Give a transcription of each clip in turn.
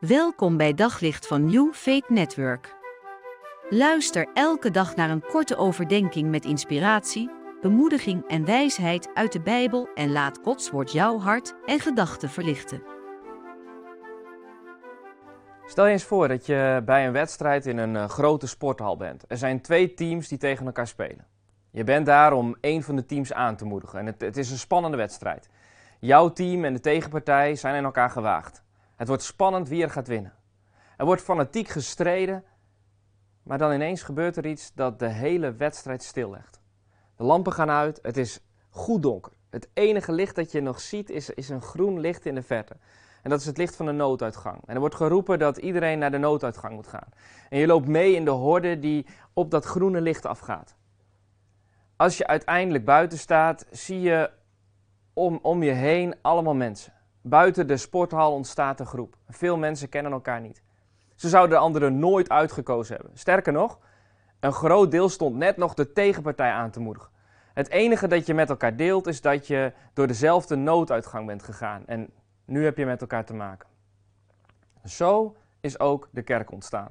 Welkom bij Daglicht van New Faith Network. Luister elke dag naar een korte overdenking met inspiratie, bemoediging en wijsheid uit de Bijbel en laat Gods woord jouw hart en gedachten verlichten. Stel je eens voor dat je bij een wedstrijd in een uh, grote sporthal bent. Er zijn twee teams die tegen elkaar spelen. Je bent daar om één van de teams aan te moedigen en het, het is een spannende wedstrijd. Jouw team en de tegenpartij zijn in elkaar gewaagd. Het wordt spannend wie er gaat winnen. Er wordt fanatiek gestreden, maar dan ineens gebeurt er iets dat de hele wedstrijd stillegt. De lampen gaan uit, het is goed donker. Het enige licht dat je nog ziet is, is een groen licht in de verte. En dat is het licht van de nooduitgang. En er wordt geroepen dat iedereen naar de nooduitgang moet gaan. En je loopt mee in de horde die op dat groene licht afgaat. Als je uiteindelijk buiten staat, zie je om, om je heen allemaal mensen. Buiten de sporthal ontstaat een groep. Veel mensen kennen elkaar niet. Ze zouden de anderen nooit uitgekozen hebben. Sterker nog, een groot deel stond net nog de tegenpartij aan te moedigen. Het enige dat je met elkaar deelt is dat je door dezelfde nooduitgang bent gegaan. En nu heb je met elkaar te maken. Zo is ook de kerk ontstaan.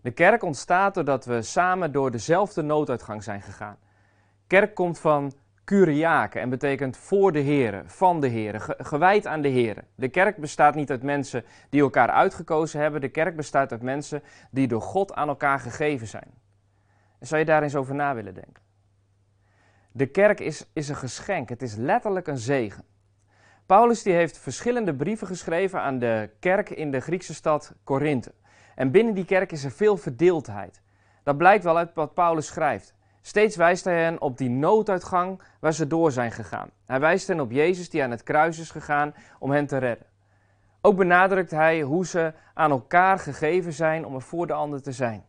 De kerk ontstaat doordat we samen door dezelfde nooduitgang zijn gegaan. Kerk komt van Curiaken en betekent voor de heren, van de heren, gewijd aan de heren. De kerk bestaat niet uit mensen die elkaar uitgekozen hebben. De kerk bestaat uit mensen die door God aan elkaar gegeven zijn. Zou je daar eens over na willen denken? De kerk is, is een geschenk, het is letterlijk een zegen. Paulus die heeft verschillende brieven geschreven aan de kerk in de Griekse stad Korinthe. En binnen die kerk is er veel verdeeldheid. Dat blijkt wel uit wat Paulus schrijft. Steeds wijst hij hen op die nooduitgang waar ze door zijn gegaan. Hij wijst hen op Jezus die aan het kruis is gegaan om hen te redden. Ook benadrukt hij hoe ze aan elkaar gegeven zijn om er voor de ander te zijn.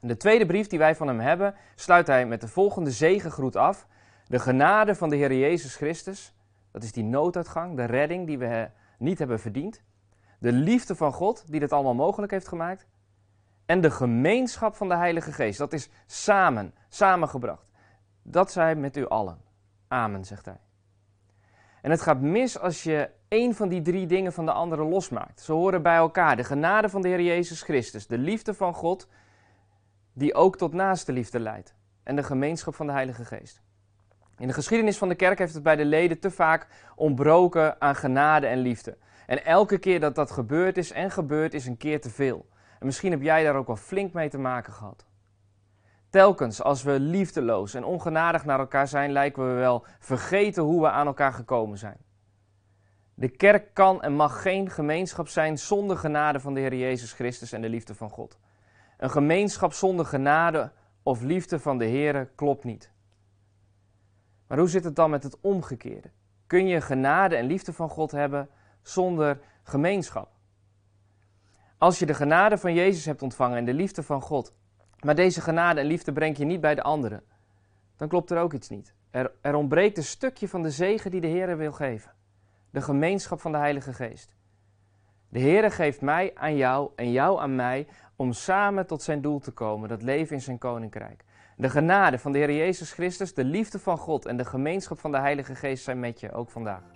De tweede brief die wij van hem hebben, sluit hij met de volgende zegengroet af. De genade van de Heer Jezus Christus, dat is die nooduitgang, de redding die we niet hebben verdiend. De liefde van God die dit allemaal mogelijk heeft gemaakt en de gemeenschap van de Heilige Geest. Dat is samen, samengebracht. Dat zij met u allen. Amen, zegt hij. En het gaat mis als je één van die drie dingen van de andere losmaakt. Ze horen bij elkaar. De genade van de Heer Jezus Christus, de liefde van God, die ook tot naaste liefde leidt. En de gemeenschap van de Heilige Geest. In de geschiedenis van de kerk heeft het bij de leden te vaak ontbroken aan genade en liefde. En elke keer dat dat gebeurd is en gebeurt, is een keer te veel. En misschien heb jij daar ook wel flink mee te maken gehad. Telkens als we liefdeloos en ongenadig naar elkaar zijn, lijken we wel vergeten hoe we aan elkaar gekomen zijn. De kerk kan en mag geen gemeenschap zijn zonder genade van de Heer Jezus Christus en de liefde van God. Een gemeenschap zonder genade of liefde van de Heer klopt niet. Maar hoe zit het dan met het omgekeerde? Kun je genade en liefde van God hebben zonder gemeenschap? Als je de genade van Jezus hebt ontvangen en de liefde van God, maar deze genade en liefde brengt je niet bij de anderen, dan klopt er ook iets niet. Er, er ontbreekt een stukje van de zegen die de Heer wil geven. De gemeenschap van de Heilige Geest. De Heer geeft mij aan jou en jou aan mij om samen tot zijn doel te komen, dat leven in zijn koninkrijk. De genade van de Heer Jezus Christus, de liefde van God en de gemeenschap van de Heilige Geest zijn met je, ook vandaag.